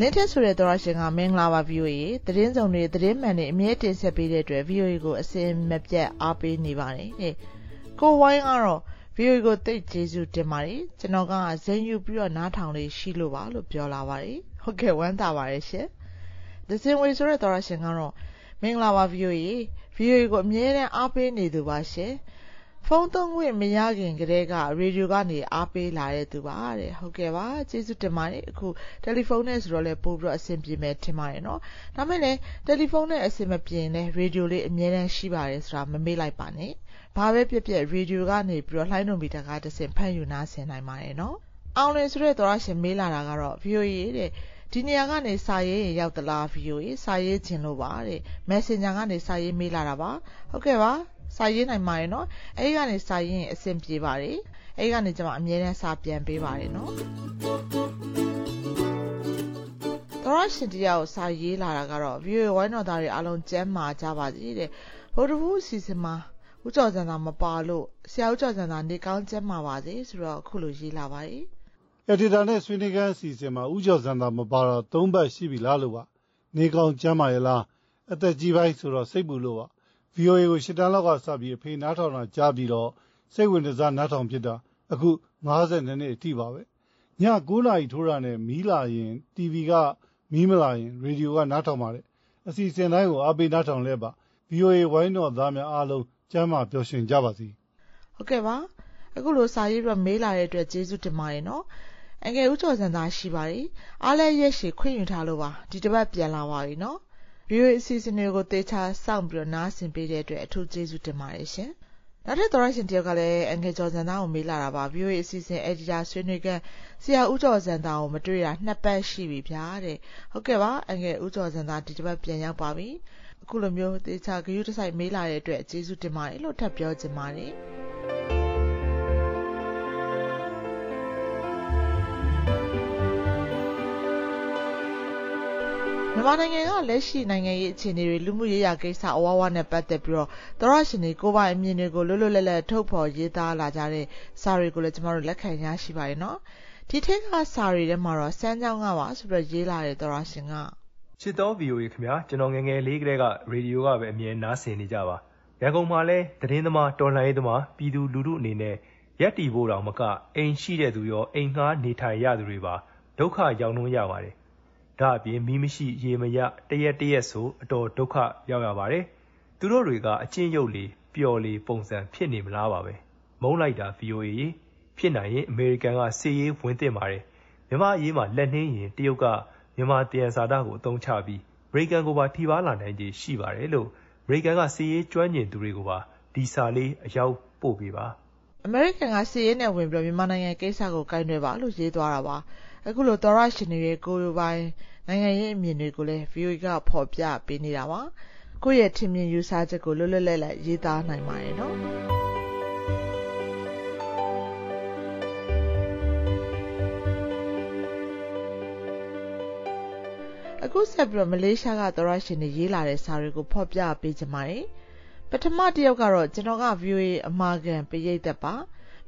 လင်းထက်ဆိုတဲ့သောရရှင်ကမင်္ဂလာပါ VOA သတင်းစုံတွေသတင်းမှန်တွေအမြဲတင်ဆက်ပေးတဲ့အတွက် VOA ကိုအစင်မပြတ်အားပေးနေပါတယ်တဲ့ကိုဝိုင်းကတော့ VOA ကိုတိတ်ကျေးဇူးတင်ပါတယ်ကျွန်တော်ကဇင်ယူပြီးတော့နားထောင်လေးရှိလို့ပါလို့ပြောလာပါတယ်ဟုတ်ကဲ့ဝမ်းသာပါတယ်ရှင်ဒဇင်ဝေဆိုတဲ့သောရရှင်ကတော့မင်္ဂလာပါ VOA VOA ကိုအမြဲတမ်းအားပေးနေသူပါရှင် ဖုန်းသုံးခွင့်မရခင်ကတည်းကရေဒီယိုကနေအားပေးလာတဲ့သူပါတဲ့ဟုတ်ကဲ့ပါကျေးဇူးတင်ပါတယ်အခုတယ်လီဖုန်းနဲ့ဆိုတော့လည်းပို့ပြီးတော့အဆင်ပြေမယ်ထင်ပါတယ်နော်ဒါမဲ့လည်းတယ်လီဖုန်းနဲ့အဆင်မပြေရင်လည်းရေဒီယိုလေးအမြဲတမ်းရှိပါတယ်ဆိုတာမမေ့လိုက်ပါနဲ့ဘာပဲဖြစ်ဖြစ်ရေဒီယိုကနေပြီးတော့လှိုင်းလုံးမီတာကတစ်ဆင့်ဖတ်ယူနားဆင်နိုင်ပါတယ်နော်အောင်လင်ဆိုတဲ့သောရရှင်မေးလာတာကတော့ VOA တဲ့ဒီနေရာကနေစာရေးရင်ရောက်သလား VOA စာရေးခြင်းလို့ပါတဲ့ Messenger ကနေစာရေးမေးလာတာပါဟုတ်ကဲ့ပါ စာရေးနိုင်ပါတယ်နော်အဲဒီကနေစာရေးရင်အဆင်ပြေပါတယ်အဲဒီကနေကျွန်မအမြဲတမ်းစာပြန်ပေးပါတယ်နော်သောရရှင်တရားကိုစာရေးလာတာကတော့ VOA ဝိုင်းတော်သားတွေအားလုံးကျမ်းမာကြပါစေတဲ့ဗုဒ္ဓဘုအစီအစဉ်မှာဦးကျော်စံသာမပါလို့ဆရာဦးကျော်စံသာနေကောင်းကျမ်းမာပါစေဆိုတော့အခုလိုရေးလာပါတယ်အက်ဒီတာနဲ့ဆွေးနွေးခန်းအစီအစဉ်မှာဦးကျော်စံသာမပါတော့၃ဘတ်ရှိပြီလားလို့ပါနေကောင်းကျမ်းမာရလားအသက်ကြီးပိုင်းဆိုတော့စိတ်ပူလို့ပါ VOA ကိုရှစ်တန်းလောက်ကစပြီး အဖေနားထောင်တာကြားပြီးတော့ စိတ်ဝင်စား နားထောင်ဖြစ်တာ အခု50နှစ်အထိပါပဲည9နာရီထိုးတာနဲ့ မီးလာရင် TV ကမီးမလာရင် ရေဒီယိုက နားထောင်ပါတယ် အစီအစဉ်တိုင်းကို အားပေးနားထောင်လဲပါ VOA ဝိုင်းတော်သားများအားလုံး ကျမ်းမာပျော်ရွှင်ကြပါစေ ဟုတ်ကဲ့ပါ အခုလို စာရေးပြီးမေးလာတဲ့အတွက် ကျေးဇူးတင်ပါတယ်နော်အငယ်ဦးကျော်စံသားရှိပါတယ် အားလဲရက်ရှည် ခွင့်ယူထားလို့ပါ ဒီတစ်ပတ် ပြန်လာပါပြီနော် VOA အစီအစဉ်တွေကိုတေချာစောင့်ပြီးတော့နားဆင်ပေးတဲ့အတွက်အထူးကျေးဇူးတင်ပါတယ်ရှင်နောက်ထပ်သောရရှင်တယောက်ကလည်းအငယ်ကျော်စံသားကိုမေးလာတာပါ VOA အစီအစဉ်အက်ဒီတာဆွေးနွေးခန်းဆရာဦးကျော်စံသားကိုမတွေ့တာနှစ်ပတ်ရှိပြီဗျာတဲ့ဟုတ်ကဲ့ပါအငယ်ဦးကျော်စံသားဒီတစ်ပတ်ပြန်ရောက်ပါပြီအခုလိုမျိုးတေချာဂရုတစိုက်မေးလာတဲ့အတွက်ကျေးဇူးတင်ပါတယ်လို့ထပ်ပြောချင်ပါတယ် မြန်မာနိုင်ငံကလက်ရှိနိုင်ငံရေးအခြေအနေတွေလူမှုရေးရာကိစ္စအဝဝနဲ့ပတ်သက်ပြီးတော့သောရရှင်တွေကိုပိုင်အမြင်တွေကိုလွတ်လွတ်လပ်လပ်ထုတ်ဖော်ရေးသားလာကြတဲ့စာတွေကိုလည်းကျမတို့လက်ခံရရှိပါတယ်နော်ဒီထက်ကစာတွေထဲမှာတော့စမ်းကြောင်းကပါဆိုပြီးရေးလာတဲ့သောရရှင်ကချစ်တော် VOA ခင်ဗျာကျွန်တော်ငငယ်လေးကတည်းကရေဒီယိုကပဲအမြဲနားဆင်နေကြပါရန်ကုန်မှာလဲသတင်းသမားတော်လှန်ရေးသမားပြည်သူလူထုအနေနဲ့ရက်တီဖို့တောင်မကအိမ်ရှိတဲ့သူရောအိမ်ငှားနေထိုင်ရသူတွေပါဒုက္ခရောက်နှုံးရပါတယ် ဒါအပြင်မီးမရှိရေမရတရက်တရက်ဆိုအတော်ဒုက္ခရောက်ရပါတယ်သူတို့တွေကအချင်းရုပ်လေပျော်လေပုံစံဖြစ်နေမလားပါပဲမုန်းလိုက်တာ VOA ရေဖြစ်နိုင်ရင်အမေရိကန်ကစီရေးဝင်တင်ပါတယ်မြန်မာအရေးမှာလက်နှင်းရင်တရုတ်ကမြန်မာတယံဇာတကိုအသုံးချပြီးအမေရိကန်ကိုပါထိပါလာနိုင်ခြေရှိပါတယ်လို့အမေရိကန်ကစီရေးကျွမ်းကျင်သူတွေကိုပါဒီစာလေးအရောက်ပို့ပေးပါအမေရိကန်ကစီရေးနဲ့ဝင်ပြီးမြန်မာနိုင်ငံကိစ္စကိုကင်တွယ်ပါလို့ရေးသွားတာပါ အခုလိုသောရရှင်တွေရဲ့ကိုယ်ပိုင်နိုင်ငံရေးအမြင်တွေကိုလည်း VOA ကဖော်ပြပေးနေတာပါကိုယ့်ရဲ့ထင်မြင်ယူဆချက်ကိုလွတ်လွတ်လပ်လပ်ရေးသားနိုင်ပါတယ်နော်အခုဆက်ပြီးတော့မလေးရှားကသောရရှင်တွေရေးလာတဲ့စာတွေကိုဖော်ပြပေးကြပါမယ်ပထမတစ်ယောက်ကတော့ကျွန်တော်က VOA အမာကန်ပရိသတ်ပါ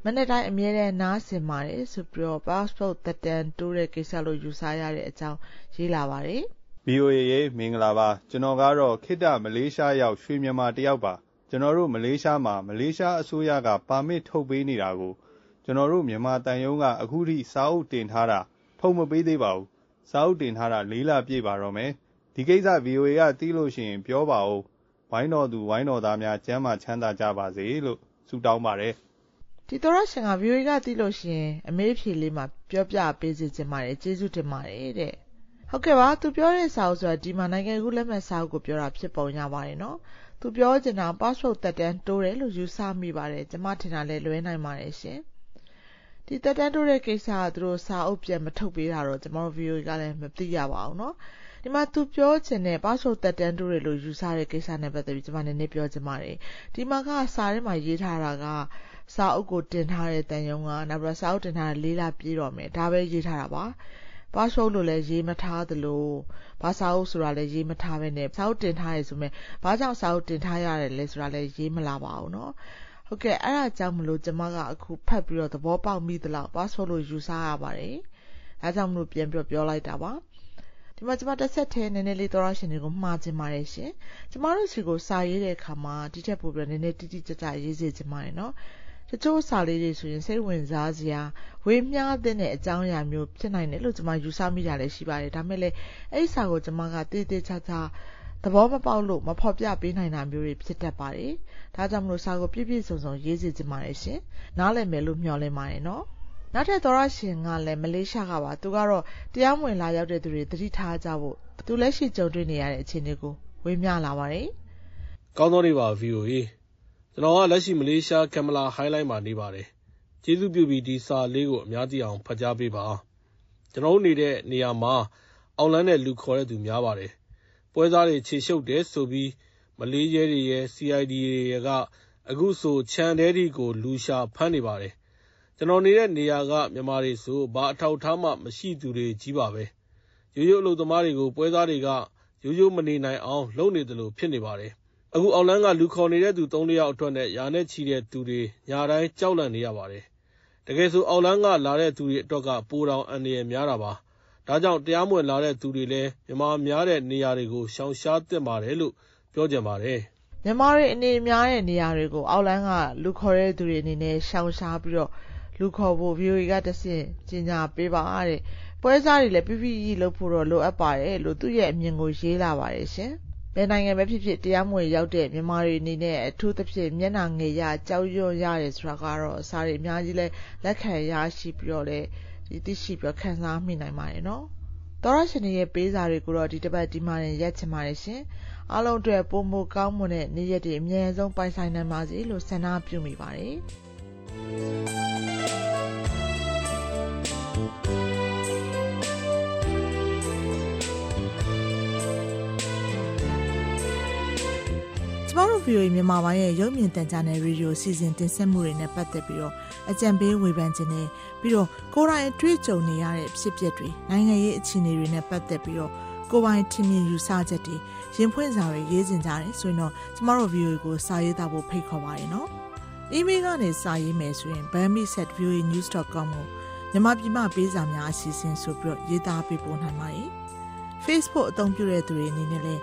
မနေ့တိုင်းအမြဲတမ်းနားဆင်ပါတယ်ဆိုပြီးတော့ passport တက်တန်တိုးတဲ့ကိစ္စလို့ယူဆရတဲ့အကြောင်းရေးလာပါတယ် VOA ရေမင်္ဂလာပါကျွန်တော်ကတော့ခိတမလေးရှားရောက်ရွှေမြန်မာတယောက်ပါကျွန်တော်တို့မလေးရှားမှာမလေးရှားအစိုးရကပါမစ်ထုတ်ပေးနေတာကိုကျွန်တော်တို့မြန်မာတန်ယုံကအခုထိစာအုပ်တင်ထားတာထုတ်မပေးသေးပါဘူးစာအုပ်တင်ထားတာလေးလပြည့်ပါတော့မယ်ဒီကိစ္စ VOA ကသိလို့ရှိရင် ပြောပါဦးဝိုင်းတော်သူဝိုင်းတော်သားများကျမ်းမာချမ်းသာကြပါစေလို့ဆုတောင်းပါတယ် ဒီတော့ရှင်က view ကသိလို့ရှိရင် အမေးဖြေလေးမှာပြောပြပေးစေချင်ပါတယ်ကျေးဇူးတင်ပါတယ်တဲ့ဟုတ်ကဲ့ပါသူပြောတဲ့စာအုပ်ဆိုတာဒီမှာနိုင်ငံကူးလက်မှတ်စာအုပ်ကိုပြောတာဖြစ်ပုံရပါတယ်နော်သူပြောချင်တာ password တက်တန်းတိုးတယ်လို့ယူဆမိပါတယ်ကျွန်မထင်တာလည်းလွဲနိုင်ပါတယ်ရှင်ဒီတက်တန်းတိုးတဲ့ကိစ္စကသူတို့စာအုပ်ပြန်မထုတ်ပေးတာတော့ကျွန်တော် view ကလည်းမသိရပါဘူးနော်ဒီမှာသူပြောချင်တဲ့ password တက်တန်းတိုးတယ်လို့ယူဆတဲ့ကိစ္စနဲ့ပတ်သက်ပြီးကျွန်မနည်းနည်းပြောချင်ပါတယ်ဒီမှာကစာထဲမှာရေးထားတာက စာအုပ်ကိုတင်ထားတဲ့တန်ယုံကနောက်ပြီးစာအုပ်တင်ထားတဲ့လေးလပြည့်တော့မယ်ဒါပဲရေးထားတာပါ password လို့လည်းရေးမထားသလိုဘာစာအုပ်ဆိုတာလည်းရေးမထားပဲနဲ့စာအုပ်တင်ထားရဆိုမဲ့ဘာကြောင့်စာအုပ်တင်ထားရတယ်လဲဆိုတာလည်းရေးမလာပါဘူးเนาะဟုတ်ကဲ့အဲ့ဒါကြောင့်မလို့ကျမကအခုဖတ်ပြီးတော့သဘောပေါက်မိသလောက် password လို့ယူဆရပါတယ်။အဲကြောင့်မလို့ပြန်ပြောပြောလိုက်တာပါ။ဒီမှာကျမတစ်ဆက်ထဲနည်းနည်းလေးသောရရှင်တွေကိုမှားချင်ပါတယ်ရှင်။ကျမတို့စီကိုစာရေးတဲ့အခါမှာဒီထက်ပိုပြီးနည်းနည်းတိတိကျကျရေးစေချင်ပါတယ်နော်။ တချို့စာလေးတွေဆိုရင်စိတ်ဝင်စားစရာဝေမျှတဲ့အကြောင်းအရာမျိုးဖြစ်နိုင်တယ်လို့ကျမယူဆမိတာလည်းရှိပါတယ်။ဒါမဲ့လည်းအဲ့ဒီစာကိုကျမကတည်တည်ချာချာသဘောမပေါက်လို့မဖော်ပြပေးနိုင်တာမျိုးတွေဖြစ်တတ်ပါတယ်။ဒါကြောင့်မလို့စာကိုပြည့်ပြည့်စုံစုံရေးစီချင်ပါတယ်ရှင်။နားလည်မယ်လို့မျှော်လင့်ပါတယ်နော်။နောက်ထပ်သောရရှင်ကလည်းမလေးရှားကပါသူကတော့တရားမဝင်လာရောက်တဲ့သူတွေသတိထားကြဖို့သူလက်ရှိကြုံတွေ့နေရတဲ့အခြေအနေကိုဝေမျှလာပါတယ်။ကောင်းသောနေ့ပါ VOA ကျွန်တော်ကလက်ရှိမလေးရှားကမ်မလာဟိုင်းလိုင်းမှာနေပါတယ်။ကျေးဇူးပြုပြီးဒီစာလေးကိုအများကြီးအောင်ဖတ်ကြားပေးပါ။ကျွန်တော်တို့နေတဲ့နေရာမှာအောင်လန်းတဲ့လူခေါ်တဲ့သူများပါတယ်ပွဲစားတွေခြေရှုပ်တယ်ဆိုပြီးမလေးရဲတွေရယ် CID တွေရယ်ကအခုဆိုခြံထဲထိကိုလူရှာဖမ်းနေပါတယ်။ကျွန်တော်နေတဲ့နေရာကမြန်မာတွေဆိုဘာအထောက်အထားမှမရှိသူတွေကြီးပါပဲ။ရိုးရိုးအလုပ်သမားတွေကိုပွဲစားတွေကရိုးရိုးမနေနိုင်အောင်လုပ်နေသလိုဖြစ်နေပါတယ်။ အခု အောက်လမ်းက လူခေါ်နေတဲ့သူသုံးလေးယောက်အတွက်နဲ့ ရာနဲ့ချီတဲ့သူတွေ ညတိုင်း ကြောက်လန့်နေရပါတယ်။တကယ်ဆို အောက်လမ်းက လာတဲ့သူတွေအတွက်က ပိုတောင် အန္တရာယ်များတာပါ ဒါကြောင့် တရားမဝင်လာတဲ့သူတွေလည်း မြန်မာများတဲ့နေရာတွေကို ရှောင်ရှားသင့်ပါတယ်လို့ ပြောချင်ပါတယ်။”မြန်မာတွေအနေများတဲ့နေရာတွေကို အောက်လမ်းက လူခေါ်တဲ့သူတွေအနေနဲ့ ရှောင်ရှားပြီးတော့လူခေါ်ဖို့ VOA ကတဆင့် ကြေညာပေးပါတဲ့။ပွဲစားတွေလည်း PPE လုပ်ဖို့တော့ လိုအပ်ပါတယ်လို့ သူ့ရဲ့အမြင်ကို ရေးလာပါတယ်ရှင်။ ဘယ်နိုင်ငံပဲဖြစ်ဖြစ်တရားမဝင်ရောက်တဲ့မြန်မာတွေအနေနဲ့အထူးသဖြင့်မျက်နှာငယ်ရ၊ကြောက်ရွံ့ရတယ်ဆိုတာကတော့စာတွေအများကြီးလည်းလက်ခံရရှိပြီးတော့လည်းသိရှိပြီးခံစားမိနိုင်ပါတယ်နော်။သောတရှင်တွေရဲ့ပေးစာတွေကိုတော့ဒီတပတ်ဒီမှာတင်ရပ်ချင်ပါတယ်ရှင်။အားလုံးအတွက်ပိုမိုကောင်းမွန်တဲ့နေ့ရက်တွေအမြန်ဆုံးပိုင်ဆိုင်နိုင်ပါစေလို့ဆန္ဒပြုမိပါတယ်။ မတို့ VOA မြန်မာပိုင်းရဲ့ရုပ်မြင်သံကြားနယ်ရေဒီယိုစီစဉ်တင်ဆက်မှုတွေနဲ့ပတ်သက်ပြီးတော့အကြံပေးဝေဖန်ခြင်းနဲ့ပြီးတော့ကိုယ်တိုင်အတွေ့အကြုံနေရတဲ့ဖြစ်ပျက်တွေနိုင်ငံရေးအခြေအနေတွေနဲ့ပတ်သက်ပြီးတော့ကိုယ်ပိုင်ထင်မြင်ယူဆချက်တွေရင်ဖွင့်စာတွေရေးစင်ကြတယ်ဆိုရင်တော့ကျမတို့ VOA ကိုစာရေးသားဖို့ဖိတ်ခေါ်ပါတယ်နော်။ email ကနေစာရေးမယ်ဆိုရင် bami@voanews.com ကိုမြန်မာပြည်မှာပေးစာများအစီအစဉ်ဆိုပြီးတော့ရေးသားပေးပို့နိုင်ပါတယ်။ Facebook အသုံးပြုတဲ့သူတွေအနေနဲ့လည်း